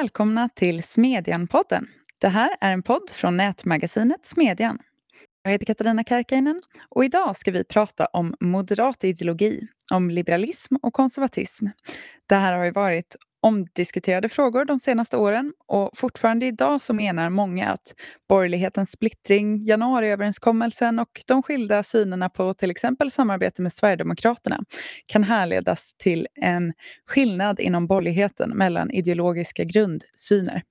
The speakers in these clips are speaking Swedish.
Välkomna till Smedjan-podden. Det här är en podd från nätmagasinet Smedjan. Jag heter Katarina Karkainen och idag ska vi prata om moderat ideologi, om liberalism och konservatism. Det här har ju varit omdiskuterade frågor de senaste åren och fortfarande idag så menar många att borgerlighetens splittring, januariöverenskommelsen och de skilda synerna på till exempel samarbete med Sverigedemokraterna kan härledas till en skillnad inom borgerligheten mellan ideologiska grundsyner.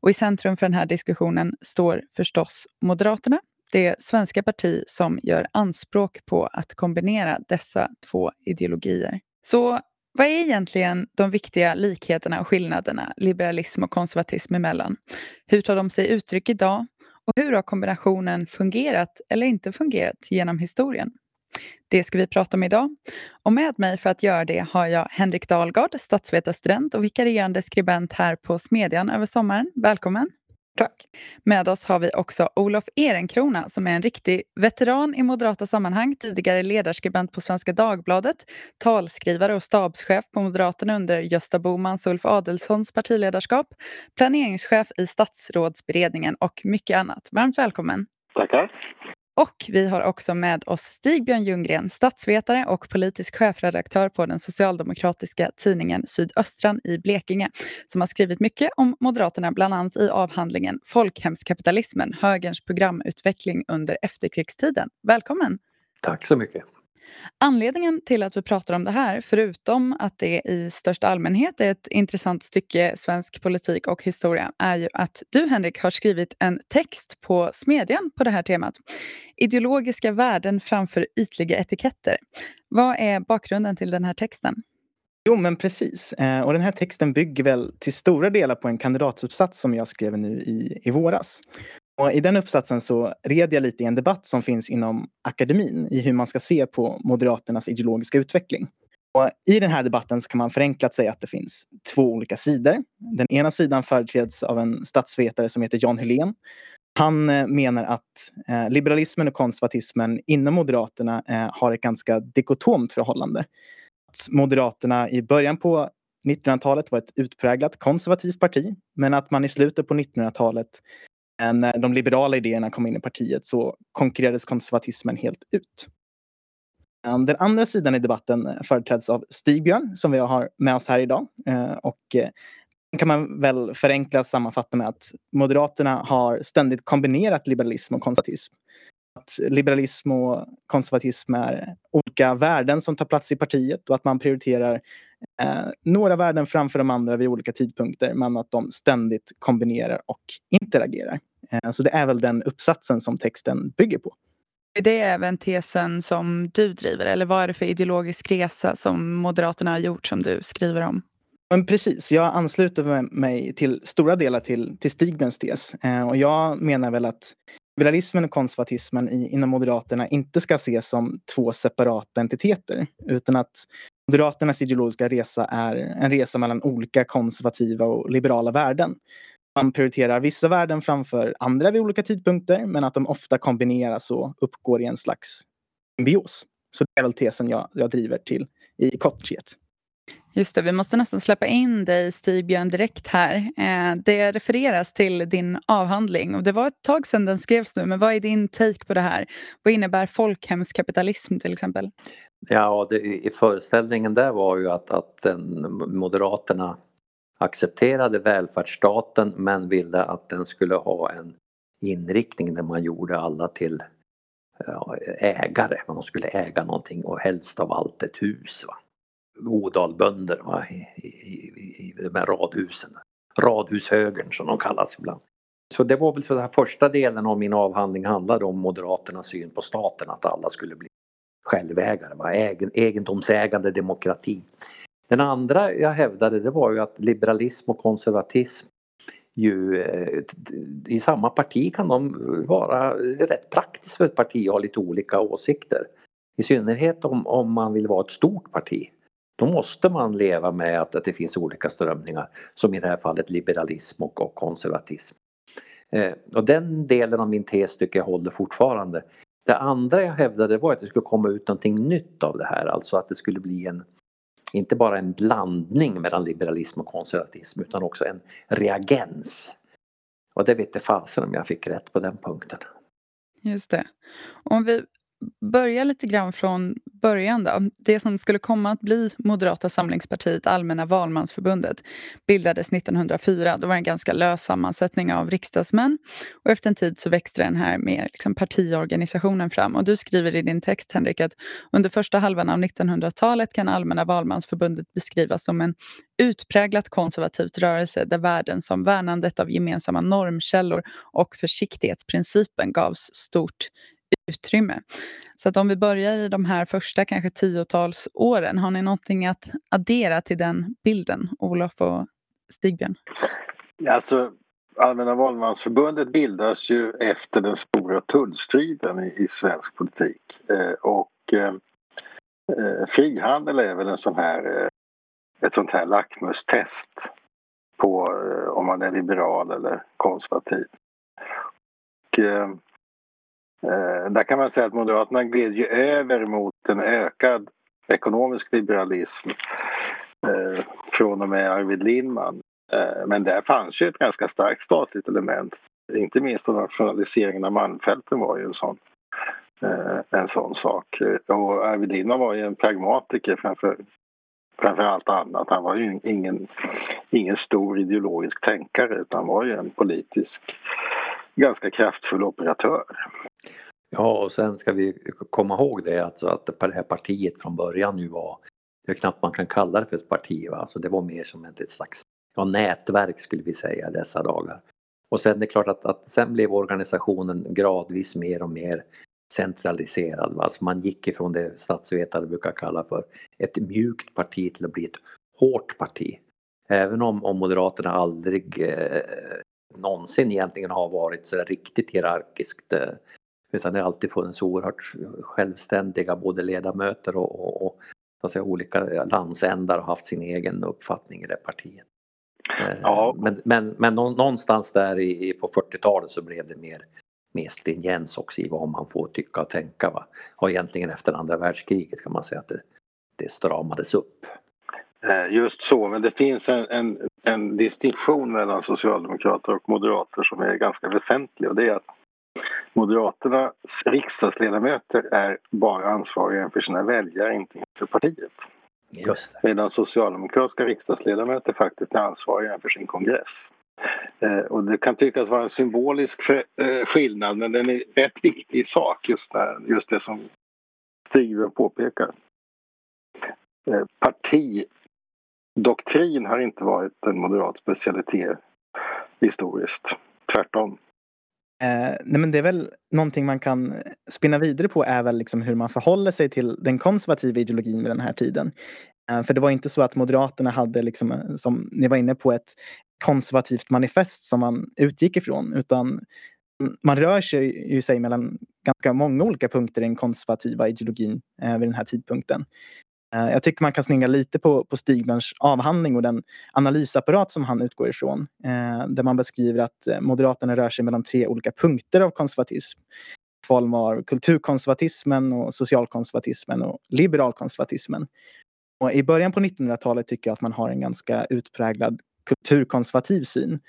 Och i centrum för den här diskussionen står förstås Moderaterna, det svenska parti som gör anspråk på att kombinera dessa två ideologier. Så vad är egentligen de viktiga likheterna och skillnaderna liberalism och konservatism emellan? Hur tar de sig uttryck idag? Och hur har kombinationen fungerat eller inte fungerat genom historien? Det ska vi prata om idag. Och med mig för att göra det har jag Henrik Dahlgard, statsvetarstudent och vikarierande skribent här på Smedjan över sommaren. Välkommen! Tack. Med oss har vi också Olof Ehrenkrona som är en riktig veteran i moderata sammanhang, tidigare ledarskribent på Svenska Dagbladet, talskrivare och stabschef på Moderaterna under Gösta Bomans och Ulf Adelsohns partiledarskap, planeringschef i statsrådsberedningen och mycket annat. Varmt välkommen! Tackar! Och vi har också med oss Stig-Björn Ljunggren, statsvetare och politisk chefredaktör på den socialdemokratiska tidningen Sydöstran i Blekinge, som har skrivit mycket om Moderaterna, bland annat i avhandlingen Folkhemskapitalismen, högerns programutveckling under efterkrigstiden. Välkommen! Tack så mycket! Anledningen till att vi pratar om det här, förutom att det i största allmänhet är ett intressant stycke svensk politik och historia, är ju att du Henrik har skrivit en text på Smedjan på det här temat. Ideologiska värden framför ytliga etiketter. Vad är bakgrunden till den här texten? Jo, men precis. Eh, och den här texten bygger väl till stora delar på en kandidatuppsats som jag skrev nu i, i våras. Och I den uppsatsen så red jag lite i en debatt som finns inom akademin i hur man ska se på Moderaternas ideologiska utveckling. Och I den här debatten så kan man förenklat säga att det finns två olika sidor. Den ena sidan företräds av en statsvetare som heter Jan Helén. Han eh, menar att eh, liberalismen och konservatismen inom Moderaterna eh, har ett ganska dikotomt förhållande. Att Moderaterna i början på 1900-talet var ett utpräglat konservativt parti men att man i slutet på 1900-talet när eh, de liberala idéerna kom in i partiet så konkurrerades konservatismen helt ut. Eh, den andra sidan i debatten eh, företräds av Stigbjörn som vi har med oss här idag. Och kan man väl förenkla och sammanfatta med att Moderaterna har ständigt kombinerat liberalism och konservatism. Att liberalism och konservatism är olika värden som tar plats i partiet och att man prioriterar eh, några värden framför de andra vid olika tidpunkter men att de ständigt kombinerar och interagerar. Eh, så det är väl den uppsatsen som texten bygger på. Är det även tesen som du driver eller vad är det för ideologisk resa som Moderaterna har gjort som du skriver om? Men precis, jag ansluter mig till stora delar till, till Stigbjörns tes. Eh, och jag menar väl att liberalismen och konservatismen i, inom Moderaterna inte ska ses som två separata entiteter utan att Moderaternas ideologiska resa är en resa mellan olika konservativa och liberala värden man prioriterar vissa värden framför andra vid olika tidpunkter men att de ofta kombineras och uppgår i en slags symbios. Så det är väl tesen jag, jag driver till i korthet. Just det, vi måste nästan släppa in dig Stig-Björn direkt här. Eh, det refereras till din avhandling och det var ett tag sedan den skrevs nu, men vad är din take på det här? Vad innebär folkhemskapitalism till exempel? Ja, det, i föreställningen där var ju att, att den, Moderaterna accepterade välfärdsstaten men ville att den skulle ha en inriktning där man gjorde alla till ägare, man skulle äga någonting och helst av allt ett hus. Va? Odalbönder va? I, i, i, i de här radhusen. Radhushögern som de kallas ibland. Så det var väl så den första delen av min avhandling handlade om Moderaternas syn på staten, att alla skulle bli självägare, va? Egen, egendomsägande demokrati. Den andra jag hävdade det var ju att liberalism och konservatism ju eh, i samma parti kan de vara rätt praktiskt för ett parti att ha lite olika åsikter. I synnerhet om, om man vill vara ett stort parti. Då måste man leva med att, att det finns olika strömningar som i det här fallet liberalism och, och konservatism. Eh, och den delen av min tes tycker jag håller fortfarande. Det andra jag hävdade var att det skulle komma ut någonting nytt av det här, alltså att det skulle bli en inte bara en blandning mellan liberalism och konservatism utan också en reagens. Och det vet fasen om jag fick rätt på den punkten. Just det. Om vi börja lite grann från början då. Det som skulle komma att bli Moderata samlingspartiet, Allmänna valmansförbundet, bildades 1904. Då var det en ganska lös sammansättning av riksdagsmän. Och efter en tid så växte den här med liksom partiorganisationen fram. Och du skriver i din text, Henrik, att under första halvan av 1900-talet kan Allmänna valmansförbundet beskrivas som en utpräglat konservativt rörelse där värden som värnandet av gemensamma normkällor och försiktighetsprincipen gavs stort utrymme. Så att om vi börjar i de här första kanske tiotals åren, har ni någonting att addera till den bilden, Olof och Stigbjörn? Alltså, Allmänna valmansförbundet bildas ju efter den stora tullstriden i, i svensk politik. Eh, och eh, eh, frihandel är väl en sån här, eh, ett sånt här lackmustest på eh, om man är liberal eller konservativ. Och, Eh, Eh, där kan man säga att Moderaterna gled ju över mot en ökad ekonomisk liberalism eh, från och med Arvid Lindman. Eh, men där fanns ju ett ganska starkt statligt element. Inte minst nationaliseringen av Malmfälten var ju en sån, eh, en sån sak. Och Arvid Lindman var ju en pragmatiker framför, framför allt annat. Han var ju ingen, ingen stor ideologisk tänkare utan var ju en politisk ganska kraftfull operatör. Ja, och sen ska vi komma ihåg det alltså att det här partiet från början nu var, det är knappt man kan kalla det för ett parti, va? Alltså det var mer som ett, slags ja, nätverk skulle vi säga i dessa dagar. Och sen det är klart att, att sen blev organisationen gradvis mer och mer centraliserad. Va? Alltså man gick ifrån det statsvetare brukar kalla för ett mjukt parti till att bli ett hårt parti. Även om, om Moderaterna aldrig eh, någonsin egentligen har varit så riktigt hierarkiskt eh, utan det har alltid funnits oerhört självständiga både ledamöter och, och, och så att säga, olika landsändar har haft sin egen uppfattning i det partiet. Eh, ja. Men, men, men någonstans där i, på 40-talet så blev det mer, mer stringens också i vad man får tycka och tänka. Va? Och egentligen efter andra världskriget kan man säga att det, det stramades upp. Eh, just så, men det finns en, en, en distinktion mellan socialdemokrater och moderater som är ganska väsentlig och det är att Moderaternas riksdagsledamöter är bara ansvariga inför sina väljare, inte inför partiet. Just det. Medan socialdemokratiska riksdagsledamöter faktiskt är ansvariga inför sin kongress. Eh, och det kan tyckas vara en symbolisk för, eh, skillnad men den är rätt viktig i sak just, där, just det som Stigven påpekar. Eh, partidoktrin har inte varit en moderat specialitet historiskt. Tvärtom. Eh, nej men det är väl någonting man kan spinna vidare på är väl liksom hur man förhåller sig till den konservativa ideologin vid den här tiden. Eh, för det var inte så att Moderaterna hade, liksom, eh, som ni var inne på, ett konservativt manifest som man utgick ifrån utan man rör sig ju sig mellan ganska många olika punkter i den konservativa ideologin eh, vid den här tidpunkten. Eh, jag tycker man kan snegla lite på, på Stigberns avhandling och den analysapparat som han utgår ifrån. Eh, där man beskriver att eh, Moderaterna rör sig mellan tre olika punkter av konservatism. I form av kulturkonservatismen, och socialkonservatismen och liberalkonservatismen. Och I början på 1900-talet tycker jag att man har en ganska utpräglad kulturkonservativ syn.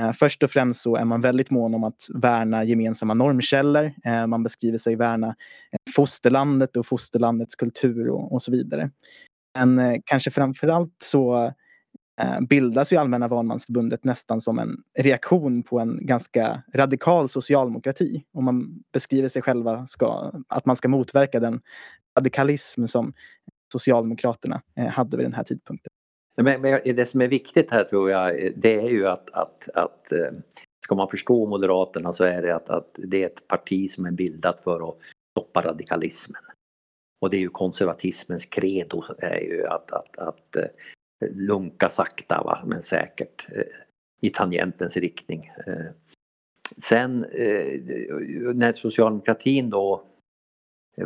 Eh, först och främst så är man väldigt mån om att värna gemensamma normkällor. Eh, man beskriver sig värna eh, fosterlandet och fosterlandets kultur och, och så vidare. Men kanske framförallt så bildas ju Allmänna valmansförbundet nästan som en reaktion på en ganska radikal socialdemokrati. Och man beskriver sig själva ska, att man ska motverka den radikalism som Socialdemokraterna hade vid den här tidpunkten. Men, det som är viktigt här tror jag, eh, det är ju att, att, att eh, ska man förstå Moderaterna så är det att, att det är ett parti som är bildat för att stoppa radikalismen. Och det är ju konservatismens credo är ju att, att, att eh, lunka sakta va, men säkert i tangentens riktning. Sen när socialdemokratin då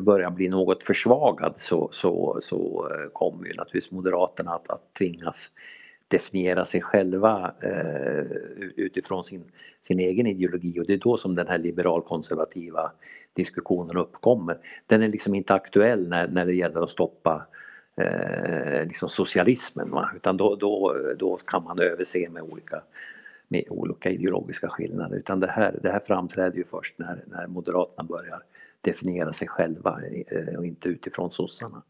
börjar bli något försvagad så, så, så eh, kommer ju naturligtvis Moderaterna att, att tvingas definiera sig själva eh, utifrån sin, sin egen ideologi och det är då som den här liberalkonservativa diskussionen uppkommer. Den är liksom inte aktuell när, när det gäller att stoppa eh, liksom socialismen. Va? Utan då, då, då kan man överse med olika, med olika ideologiska skillnader. Utan det här, det här framträder ju först när, när Moderaterna börjar definiera sig själva eh, och inte utifrån sossarna.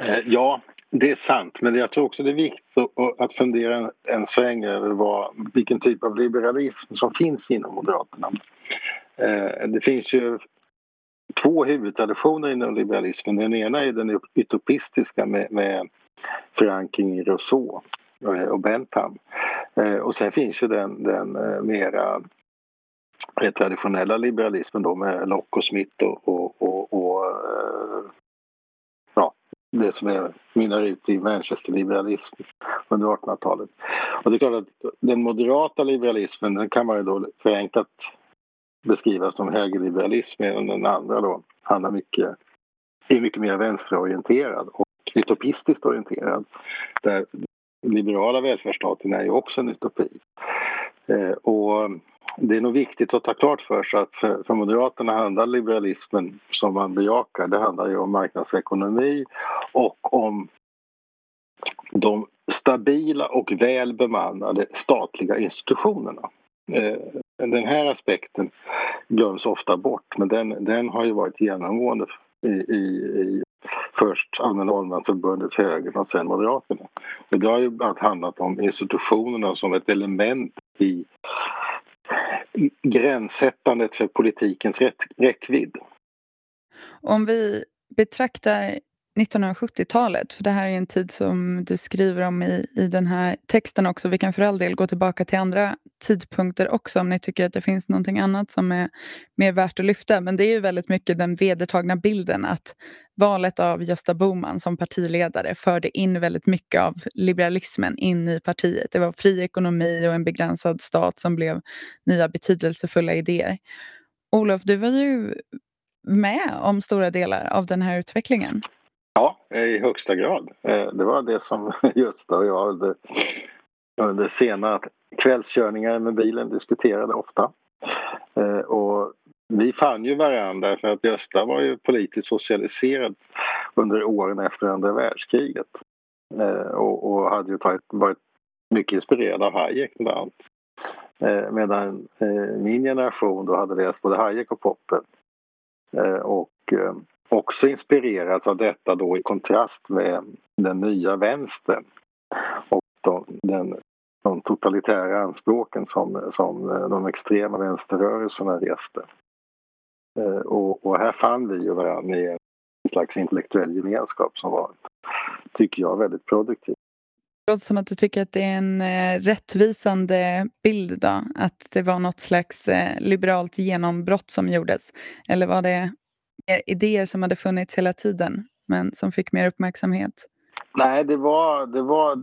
Eh, ja, det är sant, men jag tror också det är viktigt att fundera en sväng över vad, vilken typ av liberalism som finns inom Moderaterna. Eh, det finns ju två huvudtraditioner inom liberalismen. Den ena är den utopistiska med, med förankring i Rousseau och Bentham. Eh, och sen finns ju den, den eh, mera eh, traditionella liberalismen då med Locke och Smith och, och, och, och det som är, mynnar ut i Manchesterliberalism under 1800-talet. Och det är klart att den moderata liberalismen den kan man ju då förenklat beskriva som högerliberalism medan den andra då handlar mycket, är mycket mer vänsterorienterad och utopistiskt orienterad. Där liberala välfärdsstaten är ju också en utopi. Eh, och det är nog viktigt att ta klart för sig att för, för Moderaterna handlar liberalismen som man bejakar, det handlar ju om marknadsekonomi och om de stabila och väl bemannade statliga institutionerna. Eh, den här aspekten glöms ofta bort men den, den har ju varit genomgående i, i, i först Allmänna Valmansförbundet, högern och sen Moderaterna. Och det har ju bland annat handlat om institutionerna som ett element i gränssättandet för politikens räckvidd. Om vi betraktar 1970-talet, för det här är en tid som du skriver om i, i den här texten också. Vi kan för all del gå tillbaka till andra tidpunkter också om ni tycker att det finns någonting annat som är mer värt att lyfta. Men det är ju väldigt mycket den vedertagna bilden att valet av Gösta Bohman som partiledare förde in väldigt mycket av liberalismen in i partiet. Det var fri ekonomi och en begränsad stat som blev nya betydelsefulla idéer. Olof, du var ju med om stora delar av den här utvecklingen. Ja, i högsta grad. Eh, det var det som Gösta och jag under, under sena kvällskörningar med bilen diskuterade ofta. Eh, och vi fann ju varandra för att Gösta var ju politiskt socialiserad under åren efter andra världskriget. Eh, och, och hade ju tagit, varit mycket inspirerad av Hayek bland annat. Medan min generation då hade läst både Hayek och Popper. Och också inspirerats av detta då i kontrast med den nya vänstern och de, den, de totalitära anspråken som, som eh, de extrema vänsterrörelserna reste. Eh, och, och här fann vi ju varandra i en slags intellektuell gemenskap som var, tycker jag, väldigt produktiv. Det låter som att du tycker att det är en eh, rättvisande bild då, att det var något slags liberalt genombrott som gjordes. Eller var det idéer som hade funnits hela tiden men som fick mer uppmärksamhet? Nej, det var, det var,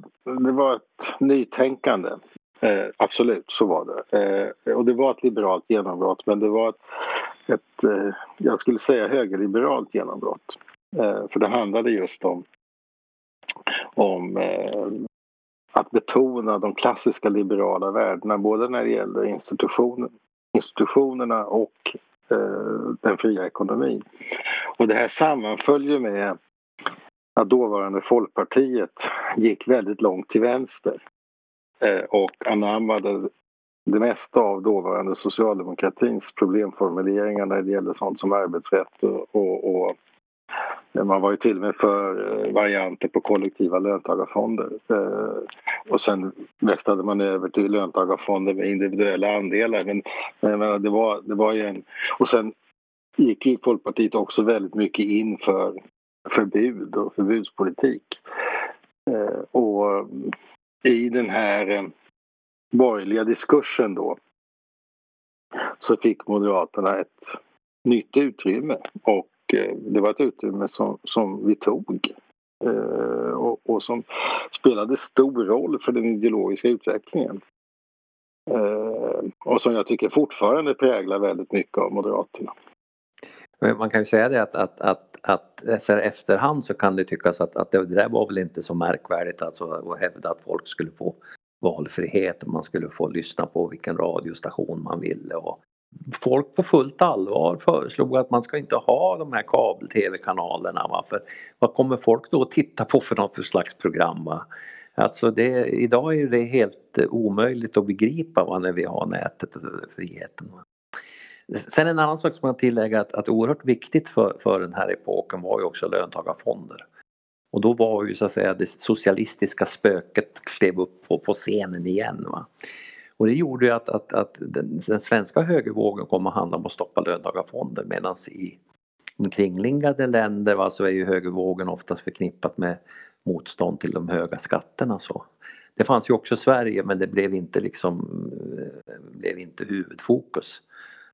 det var ett nytänkande. Eh, absolut, så var det. Eh, och det var ett liberalt genombrott men det var ett, ett eh, jag skulle säga högerliberalt genombrott. Eh, för det handlade just om, om eh, att betona de klassiska liberala värdena både när det gäller institutionen, institutionerna och Eh, den fria ekonomin. Och det här sammanföll ju med att dåvarande Folkpartiet gick väldigt långt till vänster eh, och anammade det mesta av dåvarande socialdemokratins problemformuleringar när det gällde sånt som arbetsrätt och, och, och man var ju till och med för eh, varianter på kollektiva löntagarfonder. Eh, och sen växlade man över till löntagarfonder med individuella andelar. Men, men det, var, det var ju en... Och sen gick ju Folkpartiet också väldigt mycket in för förbud och förbudspolitik. Eh, och i den här borgerliga diskursen då så fick Moderaterna ett nytt utrymme och Eh, det var ett utrymme som, som vi tog eh, och, och, som spelade stor roll för den ideologiska utvecklingen. Eh, och som jag tycker fortfarande präglar väldigt mycket av Moderaterna. Man kan ju säga det att, att, att, att så här efterhand så kan det tyckas att, att det där var väl inte så märkvärdigt alltså att hävda att folk skulle få valfrihet och man skulle få lyssna på vilken radiostation man ville och folk på fullt allvar föreslog att man ska inte ha de här kabel-tv-kanalerna. För vad kommer folk då att titta på för något för slags program? Va? Alltså det, idag är det helt omöjligt att begripa va, när vi har nätet och friheten. Va? Sen en annan sak som jag tillägga att, att oerhört viktigt för, för den här epoken var ju också löntagarfonder. Och då var ju så att säga det socialistiska spöket klev upp på, på scenen igen. Va? Och det gjorde ju att, att, att den, den, svenska högervågen kom att handla om att stoppa löntagarfonder medan i omkringliggande länder va, så är ju högervågen oftast förknippat med motstånd till de höga skatterna. Så. Det fanns ju också i Sverige men det blev inte, liksom, eh, blev inte huvudfokus.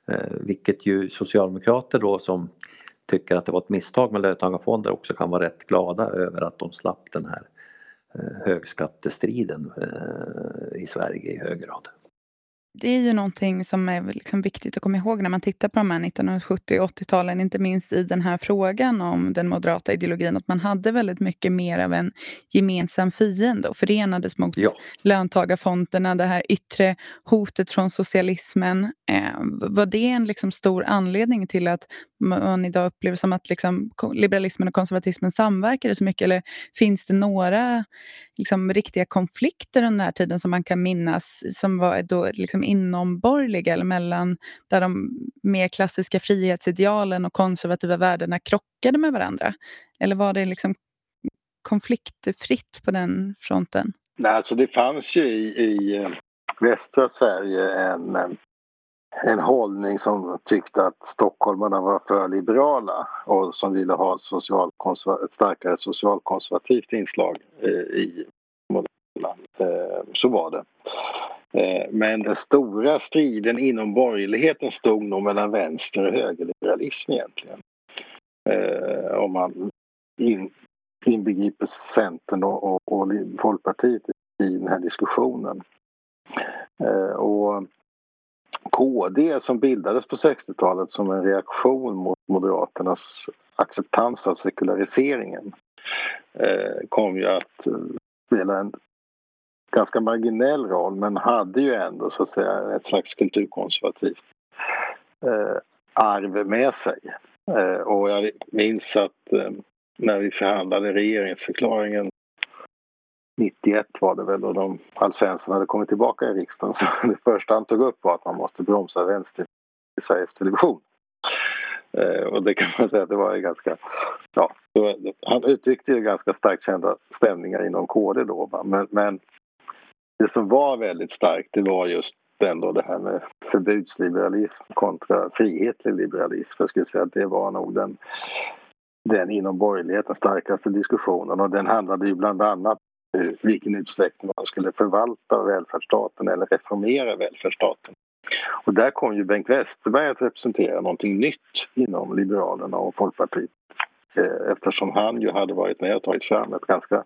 Eh, vilket ju socialdemokrater då som tycker att det var ett misstag med löntagarfonder också kan vara rätt glada över att de slapp den här högskattestriden i Sverige i hög grad det är ju någonting som är liksom viktigt att komma ihåg när man tittar på de här 1970 och 80-talen, inte minst i den här frågan om den moderata ideologin, att man hade väldigt mycket mer av en gemensam fiende och förenades mot ja. löntagarfonderna, det här yttre hotet från socialismen. Eh, var det en liksom stor anledning till att man idag upplever som att liksom liberalismen och konservatismen samverkade så mycket? Eller finns det några liksom, riktiga konflikter under den här tiden som man kan minnas som var då liksom inomborgerliga eller mellan där de mer klassiska frihetsidealen och konservativa värdena krockade med varandra? Eller var det liksom konfliktfritt på den fronten? Nej, alltså det fanns ju i, i eh, västra Sverige en eh, en hållning som tyckte att stockholmarna var för liberala och som ville ha ett starkare socialkonservativt inslag eh, i moderaterna. Eh, så var det. Eh, men den stora striden inom borgerligheten stod nog mellan vänster och högerliberalism egentligen. Om man inbegriper Centern och, Folkpartiet i den här diskussionen. Och KD som bildades på 60-talet som en reaktion mot Moderaternas acceptans av sekulariseringen eh, kom ju att eh, spela en ganska marginell roll men hade ju ändå så att säga ett slags kulturkonservativt eh, arv med sig. och jag minns att när vi förhandlade regeringsförklaringen 91 var det väl och de, Alf Svensson hade kommit tillbaka i riksdagen så det första han tog upp var att man måste bromsa vänster i Sveriges Television. Eh, och det kan man säga att det var ganska... Ja, var, han uttryckte ju ganska starkt kända stämningar inom KD då. Men, men, det som var väldigt starkt det var just ändå det här med förbudsliberalism kontra frihetlig liberalism. Jag skulle säga att det var nog den den inom borgerligheten starkaste diskussionen och den handlade ju bland annat Eh, vilken utsträckning man skulle förvalta välfärdsstaten eller reformera välfärdsstaten. Och där kom ju Bengt Westerberg att representera någonting nytt inom Liberalerna och Folkpartiet eh, eftersom han ju hade varit med och tagit fram ett ganska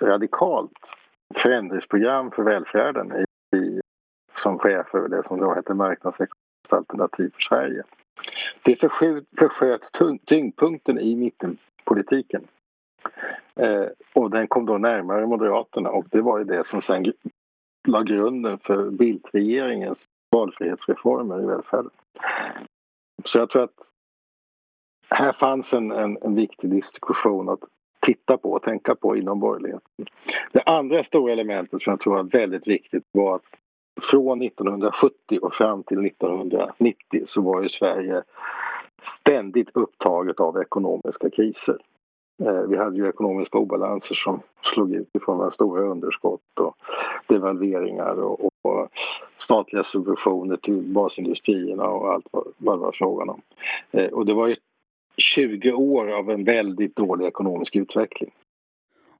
radikalt förändringsprogram för välfärden i, i, som chef över det som då hette marknadsekonomiskt alternativ för Sverige. Det försköt tyngdpunkten i mittenpolitiken Eh, och den kom då närmare Moderaterna och det var ju det som sen la grunden för Bildtregeringens valfrihetsreformer i välfärden. Så jag tror att här fanns en, en, en, viktig diskussion att titta på och tänka på inom borgerligheten. Det andra stora elementet som jag tror var väldigt viktigt var att från 1970 och fram till 1990 så var ju Sverige ständigt upptaget av ekonomiska kriser. Eh, vi hade ju ekonomiska obalanser som slog ut i form av stora underskott och devalveringar och, och statliga subventioner till basindustrierna och allt vad, det var frågan om. Eh, och det var ju 20 år av en väldigt dålig ekonomisk utveckling.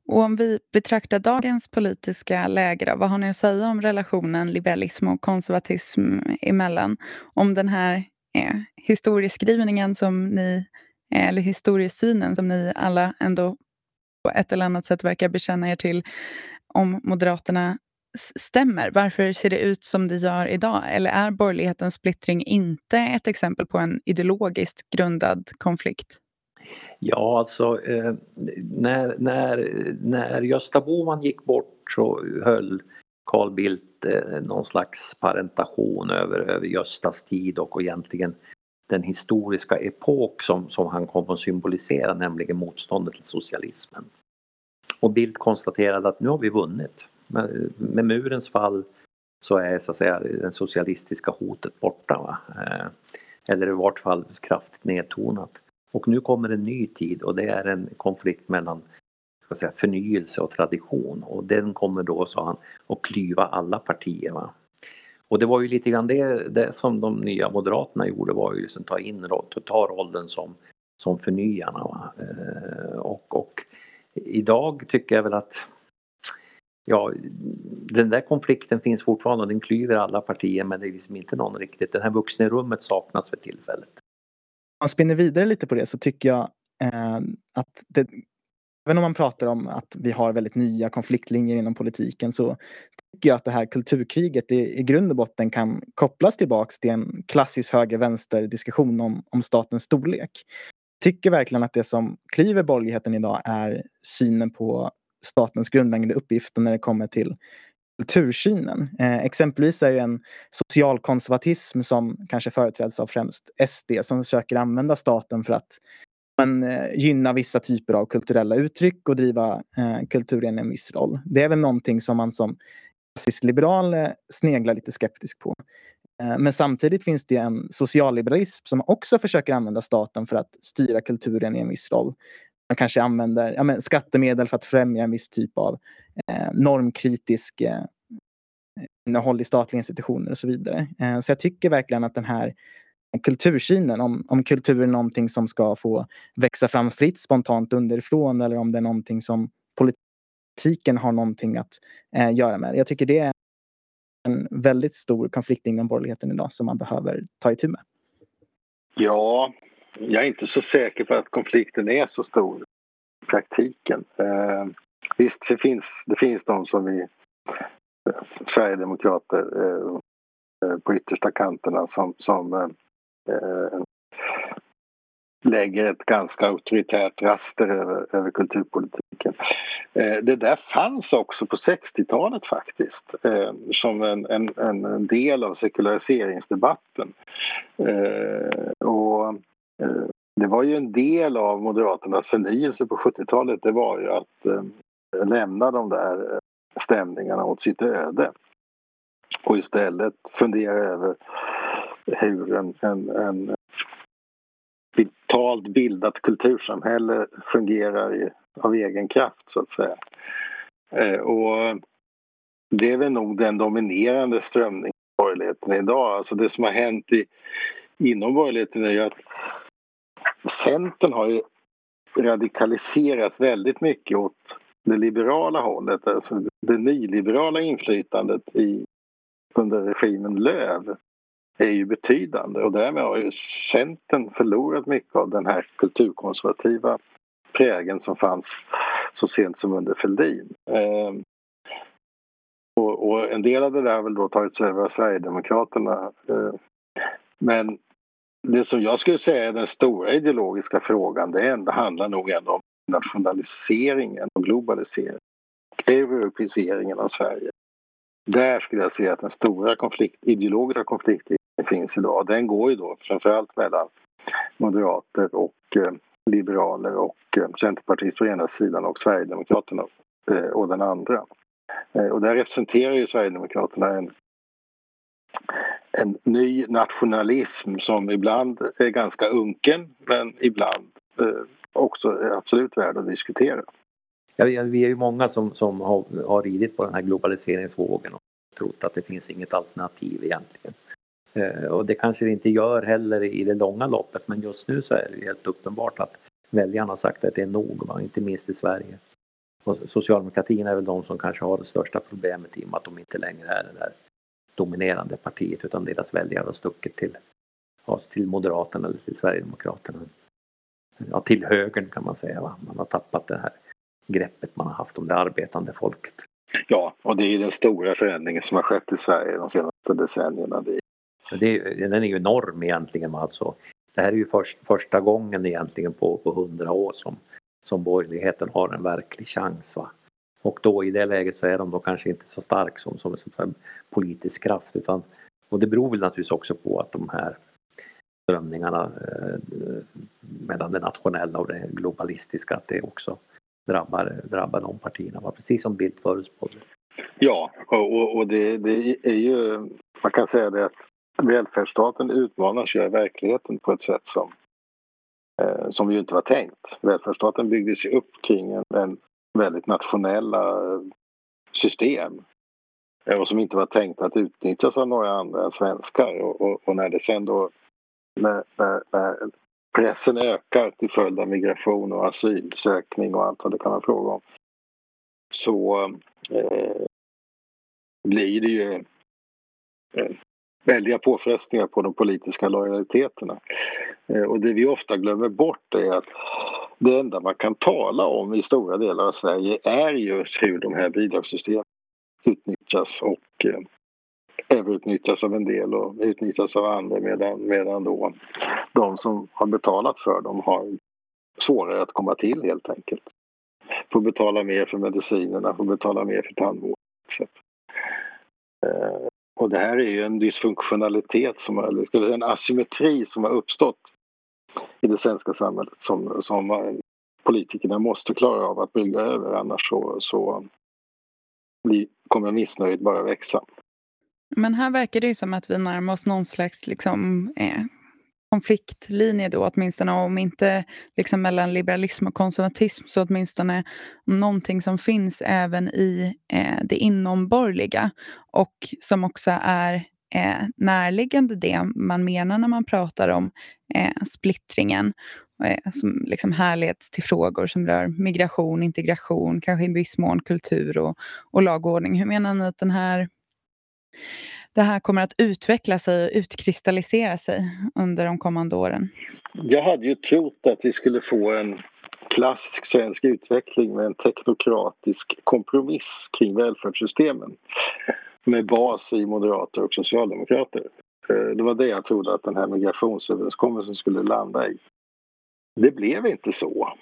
Och om vi betraktar dagens politiska läge, vad har ni att säga om relationen liberalism och konservatism emellan? Om den här eh, historieskrivningen som ni Eh, eller historiesynen som ni alla ändå på ett eller annat sätt verkar bekänna er till om Moderaterna stämmer. Varför ser det ut som det gör idag? Eller är borgerlighetens splittring inte ett exempel på en ideologiskt grundad konflikt? Ja, alltså eh, när, när, när Gösta Bohman gick bort så höll Carl Bildt eh, någon slags parentation över, över Göstas tid och egentligen den historiska epok som, som han kom att symbolisera, nämligen motståndet till socialismen. Och Bildt konstaterade att nu har vi vunnit. Med, med murens fall så är så att säga det socialistiska hotet borta. Va? Eh, eller i vart fall kraftigt nedtonat. Och nu kommer en ny tid och det är en konflikt mellan ska säga, förnyelse och tradition och den kommer då, sa han, att klyva alla partier. Va? Och det var ju lite grann det, det som de nya moderaterna gjorde var ju liksom ta in ta rollen som, som förnyarna. Eh, och, och idag tycker jag väl att Ja, den där konflikten finns fortfarande och den klyver alla partier men det är liksom inte någon riktigt, den här vuxna rummet saknas för tillfället. Om man spinner vidare lite på det så tycker jag eh, att det, även om man pratar om att vi har väldigt nya konfliktlinjer inom politiken så tycker jag att det här kulturkriget i, i grund och botten kan kopplas tillbaks till en klassisk höger-vänster diskussion om, om statens storlek. Jag tycker verkligen att det som klyver borgerligheten idag är synen på statens grundläggande uppgifter när det kommer till kultursynen. Eh, exempelvis är ju en socialkonservatism som kanske företräds av främst SD som försöker använda staten för att men, eh, gynna vissa typer av kulturella uttryck och driva eh, kulturen i en viss roll. Det är väl någonting som man som klassisk liberal eh, sneglar lite skeptiskt på. Eh, men samtidigt finns det en socialliberalism som också försöker använda staten för att styra kulturen i en viss roll man kanske använder ja, men, skattemedel för att främja en viss typ av eh, normkritisk eh, innehåll i statliga institutioner och så vidare. Eh, så jag tycker verkligen att den här kultursynen, om, om kultur är någonting som ska få växa fram fritt spontant underifrån eller om det är någonting som politiken har någonting att eh, göra med. Jag tycker det är en väldigt stor konflikt inom borgerligheten idag som man behöver ta itu med. Ja, jag är inte så säker på att konflikten är så stor i praktiken. Eh, visst, det finns, det finns de som vi eh, Sverigedemokrater eh, eh, på yttersta kanterna som, som eh, Eh, lägger ett ganska auktoritärt raster över, över kulturpolitiken. Eh, det där fanns också på 60-talet faktiskt eh, som en, en, en, del av sekulariseringsdebatten. Eh, och Eh, det var ju en del av Moderaternas förnyelse på 70-talet. Det var ju att eh, lämna de där eh, stämningarna åt sitt öde och istället fundera över hur en, en, en vitalt bildat kultursamhälle fungerar av egen kraft så att säga. Eh, och det är väl nog den dominerande strömningen i borgerligheten idag. Alltså det som har hänt i, inom borgerligheten är ju att Centern har ju radikaliserats väldigt mycket åt det liberala hållet, alltså det nyliberala inflytandet i, under regimen Löv är ju betydande och därmed har ju Centern förlorat mycket av den här kulturkonservativa prägen som fanns så sent som under Fälldin. Eh, och, och, en del av det där har väl då tagits över av Sverigedemokraterna. Eh, men det som jag skulle säga är den stora ideologiska frågan det ändå, handlar nog ändå om nationaliseringen och globaliseringen. Europeiseringen av Sverige. Där skulle jag säga att den stora konflikt, ideologiska konflikten finns idag. Den går ju då framförallt mellan moderater och eh, liberaler och eh, centerpartister å ena sidan och Sverigedemokraterna eh, å den andra. Eh, och där representerar ju Sverigedemokraterna en en ny nationalism som ibland är ganska unken men ibland eh, också är absolut värd att diskutera. Ja, vi är ju många som, som har, har ridit på den här globaliseringsvågen och trott att det finns inget alternativ egentligen. Eh, och det kanske det inte gör heller i det långa loppet men just nu så är det helt uppenbart att väljarna har sagt att det är nog, va? inte minst i Sverige. Och socialdemokratin är väl de som kanske har det största problemet i och med att de inte längre är det där dominerande partiet utan deras väljare har stuckit till, till Moderaterna eller till Sverigedemokraterna. Ja, till högern kan man säga. Va? Man har tappat det här greppet man har haft om det arbetande folket. Ja, och det är den stora förändringen som har skett i Sverige de senaste decennierna. Det det, den är ju enorm egentligen. Alltså, det här är ju först, första gången egentligen på, på hundra år som, som borgerligheten har en verklig chans va? Och då i det läget så är de då kanske inte så stark som, som en politisk kraft utan och det beror väl naturligtvis också på att de här strömningarna eh, mellan det nationella och det globalistiska att det också drabbar, drabbar de partierna, precis som Bildt förutspådde. Ja, och, och det, det, är ju, man kan säga det att välfärdsstaten utmanas ju i verkligheten på ett sätt som, eh, som ju inte var tänkt. Välfärdsstaten byggdes ju upp kring en, en väldigt nationella eh, system eh, och som inte var tänkt att utnyttjas av några andra än svenskar. Och, och, och när det sen då när, när, när, pressen ökar till följd av migration och asylsökning och allt vad det kan vara fråga om så eh, blir det ju eh, väldiga påfrestningar på de politiska lojaliteterna. Eh, och det vi ofta glömmer bort är att det enda man kan tala om i stora delar av Sverige är just hur de här bidragssystemen utnyttjas och eh, överutnyttjas av en del och utnyttjas av andra medan, medan då de som har betalat för dem har svårare att komma till helt enkelt. Får betala mer för medicinerna, får betala mer för tandvård etc. Och det här är ju en dysfunktionalitet, som, eller ska säga, en asymmetri som har uppstått i det svenska samhället som, som eh, politikerna måste klara av att brygga över annars så, så blir, kommer missnöjet bara växa. Men här verkar det ju som att vi närmar oss någon slags liksom, eh, konfliktlinje då, åtminstone om inte liksom mellan liberalism och konservatism så åtminstone någonting som finns även i eh, det inomborgerliga och som också är eh, närliggande det man menar när man pratar om eh, splittringen eh, som liksom härleds till frågor som rör migration, integration, kanske i viss mån kultur och, och lagordning. Hur menar ni att den här det här kommer att utveckla sig och utkristallisera sig under de kommande åren? Jag hade ju trott att vi skulle få en klassisk svensk utveckling med en teknokratisk kompromiss kring välfärdssystemen med bas i moderater och socialdemokrater. Eh, det var det jag trodde att den här migrationsöverenskommelsen skulle landa i. Det blev inte så.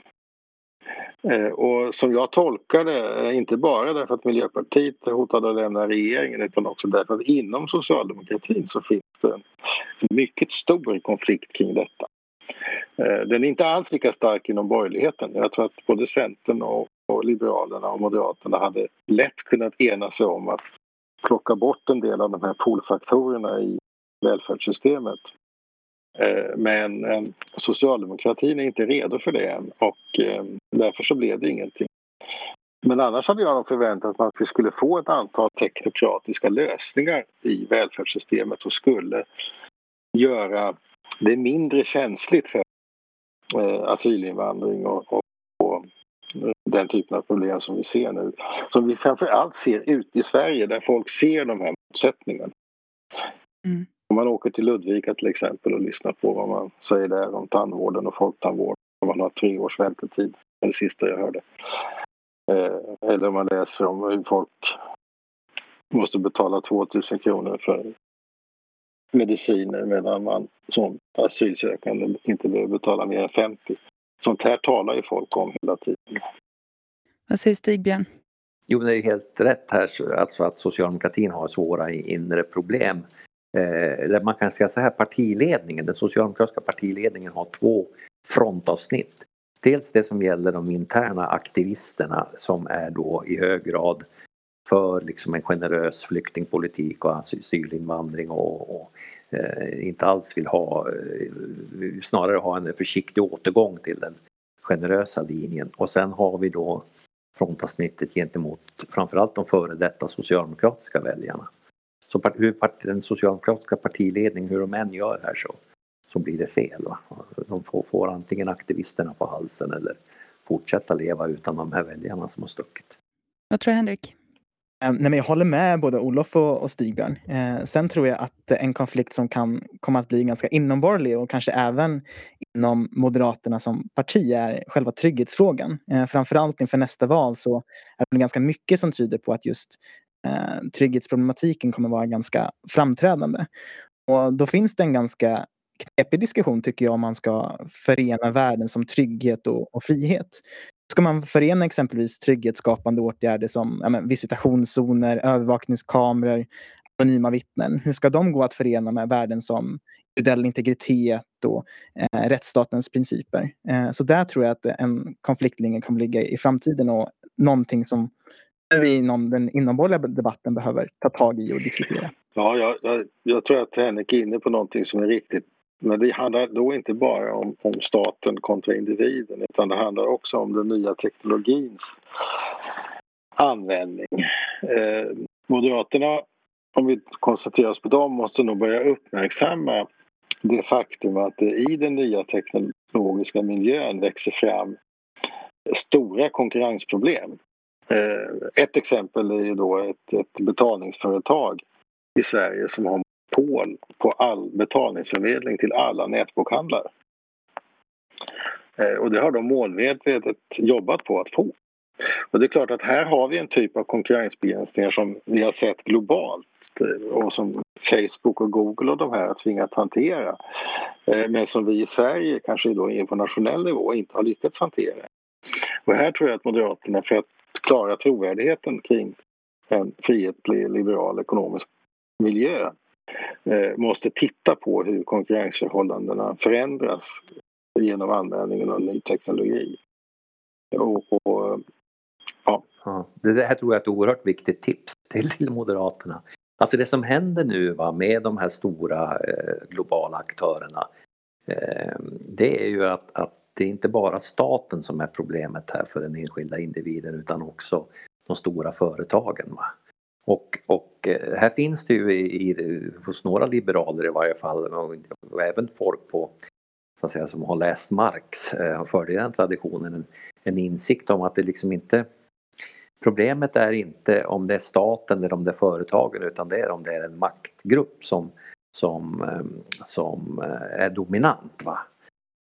Eh, och som jag tolkar det, eh, inte bara därför att Miljöpartiet hotade att lämna regeringen utan också därför att inom socialdemokratin så finns det en mycket stor konflikt kring detta. Eh, den är inte alls lika stark inom borgerligheten. Jag tror att både Centern och, Liberalerna och Moderaterna hade lätt kunnat ena sig om att plocka bort en del av de här polfaktorerna i välfärdssystemet Eh, men eh, socialdemokratin är inte redo för det än och eh, därför så blev det ingenting. Men annars hade jag förväntat mig att vi skulle få ett antal teknokratiska lösningar i välfärdssystemet som skulle göra det mindre känsligt för asylinvandring och, och, och den typen av problem som vi ser nu. Som vi framför allt ser ute i Sverige där folk ser de här motsättningarna. Mm. Om man åker till Ludvika till exempel och lyssnar på vad man säger där om tandvården och folktandvården. Om man har tre års väntetid, det sista jag hörde. Eh, eller om man läser om hur folk måste betala 2000 kronor för mediciner medan man som asylsökande inte behöver betala mer än 50. Sånt här talar ju folk om hela tiden. Vad säger Stigbjörn? Jo, det är helt rätt här, alltså att socialdemokratin har svåra inre problem Eh, eller man kan säga så här, partiledningen, den socialdemokratiska partiledningen har två frontavsnitt. Dels det som gäller de interna aktivisterna som är då i hög grad för liksom en generös flyktingpolitik och asylinvandring och, och eh, inte alls vill ha, eh, snarare ha en försiktig återgång till den generösa linjen. Och sen har vi då frontavsnittet gentemot framförallt de före detta socialdemokratiska väljarna så hur den socialdemokratiska partiledningen, hur de än gör här så, så blir det fel. Va? De får, får antingen aktivisterna på halsen eller fortsätta leva utan de här väljarna som har stuckit. Vad tror du Henrik? Eh, nej, men jag håller med både Olof och, och Stigbjörn. Eh, sen tror jag att en konflikt som kan komma att bli ganska inomborgerlig och kanske även inom Moderaterna som parti är själva trygghetsfrågan. Eh, framförallt inför nästa val så är det ganska mycket som tyder på att just eh, trygghetsproblematiken kommer vara ganska framträdande. Och då finns det en ganska knepig diskussion tycker jag om man ska förena värden som trygghet och, och frihet. Ska man förena exempelvis trygghetsskapande åtgärder som ja, visitationszoner, övervakningskameror, anonyma vittnen? Hur ska de gå att förena med värden som individuell integritet och eh, rättsstatens principer? Eh, så där tror jag att en konfliktlinje kommer ligga i framtiden och någonting som vi inom den inomborgerliga debatten behöver ta tag i och diskutera. Ja, jag, jag, jag tror att Henrik är inne på någonting som är riktigt men det handlar då inte bara om, om, staten kontra individen utan det handlar också om den nya teknologins användning. Eh, Moderaterna, om vi koncentrerar oss på dem, måste nog börja uppmärksamma det faktum att det i den nya teknologiska miljön växer fram stora konkurrensproblem. Eh, ett exempel är ju då ett, ett betalningsföretag i Sverige som har monopol på all betalningsförmedling till alla nätbokhandlare. Eh, och det har de målmedvetet jobbat på att få. Och det är klart att här har vi en typ av konkurrensbegränsningar som vi har sett globalt eh, och som Facebook och Google och de här har tvingats hantera. Men som vi i Sverige, kanske då på nationell nivå, inte har lyckats hantera. Och här tror jag att Moderaterna för att klara trovärdigheten kring en frihetlig liberal ekonomisk miljö Eh, måste titta på hur konkurrensförhållandena förändras genom användningen av ny teknologi. Och, och ja. ja. Det här tror jag är ett oerhört viktigt tips till, till Moderaterna. Alltså det som händer nu va, med de här stora eh, globala aktörerna eh, det är ju att, att det är inte bara staten som är problemet här för den enskilda individen utan också de stora företagen. Va? Och, och eh, här finns det ju i, i, hos några liberaler i varje fall och även folk på så att säga, som har läst Marx eh, och följer den traditionen en, en insikt om att det liksom inte Problemet är inte om det är staten eller om det är företagen utan det är om det är en maktgrupp som, som, eh, som eh, är dominant. Va?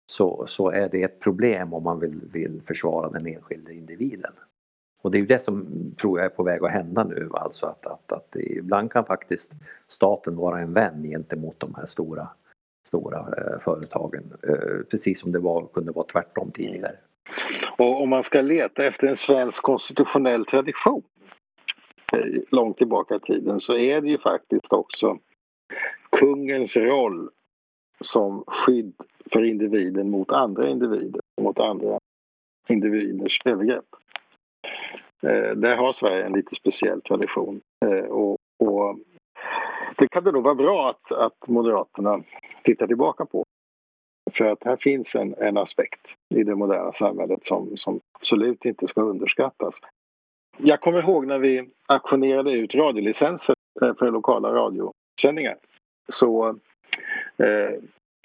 Så, så är det ett problem om man vill, vill försvara den enskilde individen. Och det är ju det som tror jag är på väg att hända nu. Alltså att, att, att ibland kan faktiskt staten vara en vän gentemot de här stora, stora eh, företagen. Eh, precis som det var, kunde vara tvärtom tidigare. Och om man ska leta efter en svensk konstitutionell tradition eh, långt tillbaka i tiden så är det ju faktiskt också kungens roll som skydd för individen mot andra individer, mot andra individers övergrepp. Eh, där har Sverige en lite speciell tradition. Eh, och, och det kan det nog vara bra att, att Moderaterna tittar tillbaka på. För att här finns en, en aspekt i det moderna samhället som, som absolut inte ska underskattas. Jag kommer ihåg när vi auktionerade ut radiolicenser eh, för lokala radiosändningar. Så eh,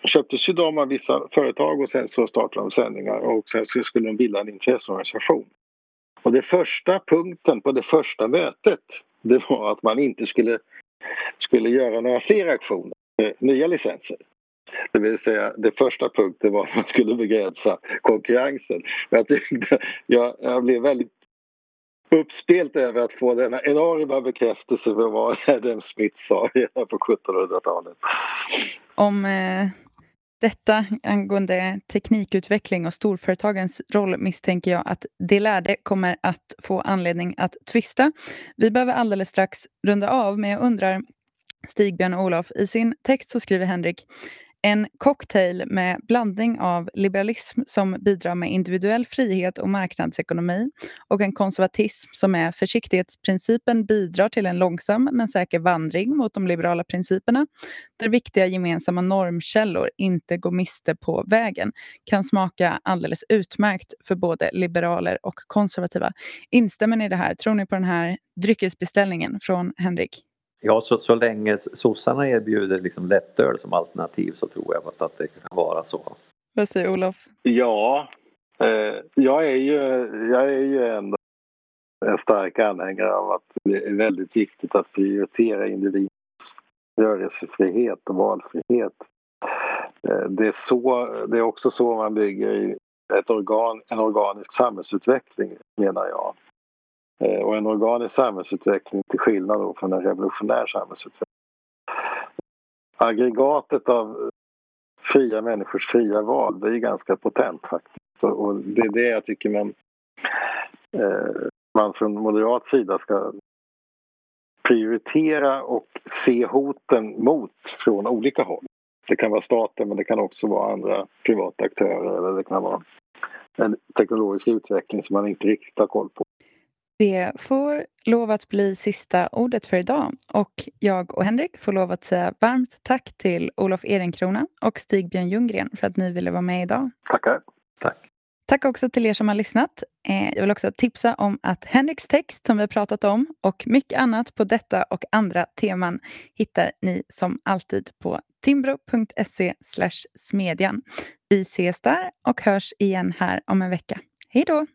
köptes ju de av vissa företag och sen så startade de sändningar och sen så skulle de bilda en intresseorganisation. Och det första punkten på det första mötet det var att man inte skulle, skulle göra några fler aktioner, eh, nya licenser. Det vill säga, det första punkten var att man skulle begränsa konkurrensen. Jag, tyckte, jag, jag blev väldigt uppspelt över att få denna enorma bekräftelse för vad Adam Smith sa på 1700-talet. Om eh, detta angående teknikutveckling och storföretagens roll misstänker jag att de lärde kommer att få anledning att tvista. Vi behöver alldeles strax runda av, men jag undrar Stigbjörn och Olof, i sin text så skriver Henrik en cocktail med blandning av liberalism som bidrar med individuell frihet och marknadsekonomi och en konservatism som med försiktighetsprincipen bidrar till en långsam men säker vandring mot de liberala principerna där viktiga gemensamma normkällor inte går miste på vägen kan smaka alldeles utmärkt för både liberaler och konservativa. Instämmer ni i det här? Tror ni på den här dryckesbeställningen från Henrik? Ja, så, så länge sossarna erbjuder liksom lättöl som alternativ så tror jag att det kan vara så. Vad säger Olof? Ja, eh, jag, är ju, jag är ju ändå en stark anhängare av att det är väldigt viktigt att prioritera individens rörelsefrihet och valfrihet. Eh, det, är så, det är också så man bygger ett organ, en organisk samhällsutveckling menar jag. Eh, och en organisk samhällsutveckling till skillnad från en revolutionär samhällsutveckling. Aggregatet av fria människors fria val det är ganska potent faktiskt. Och det är det jag tycker man eh, man från moderat sida ska prioritera och se hoten mot från olika håll. Det kan vara staten men det kan också vara andra privata aktörer eller det kan vara en teknologisk utveckling som man inte riktigt har koll på. Det får lov att bli sista ordet för idag och jag och Henrik får lov att säga varmt tack till Olof Ehrenkrona och Stig-Björn Ljunggren för att ni ville vara med idag. Tackar. Tack. Tack också till er som har lyssnat. Eh, jag vill också tipsa om att Henriks text som vi har pratat om och mycket annat på detta och andra teman hittar ni som alltid på timbro.se smedjan. Vi ses där och hörs igen här om en vecka. Hej då!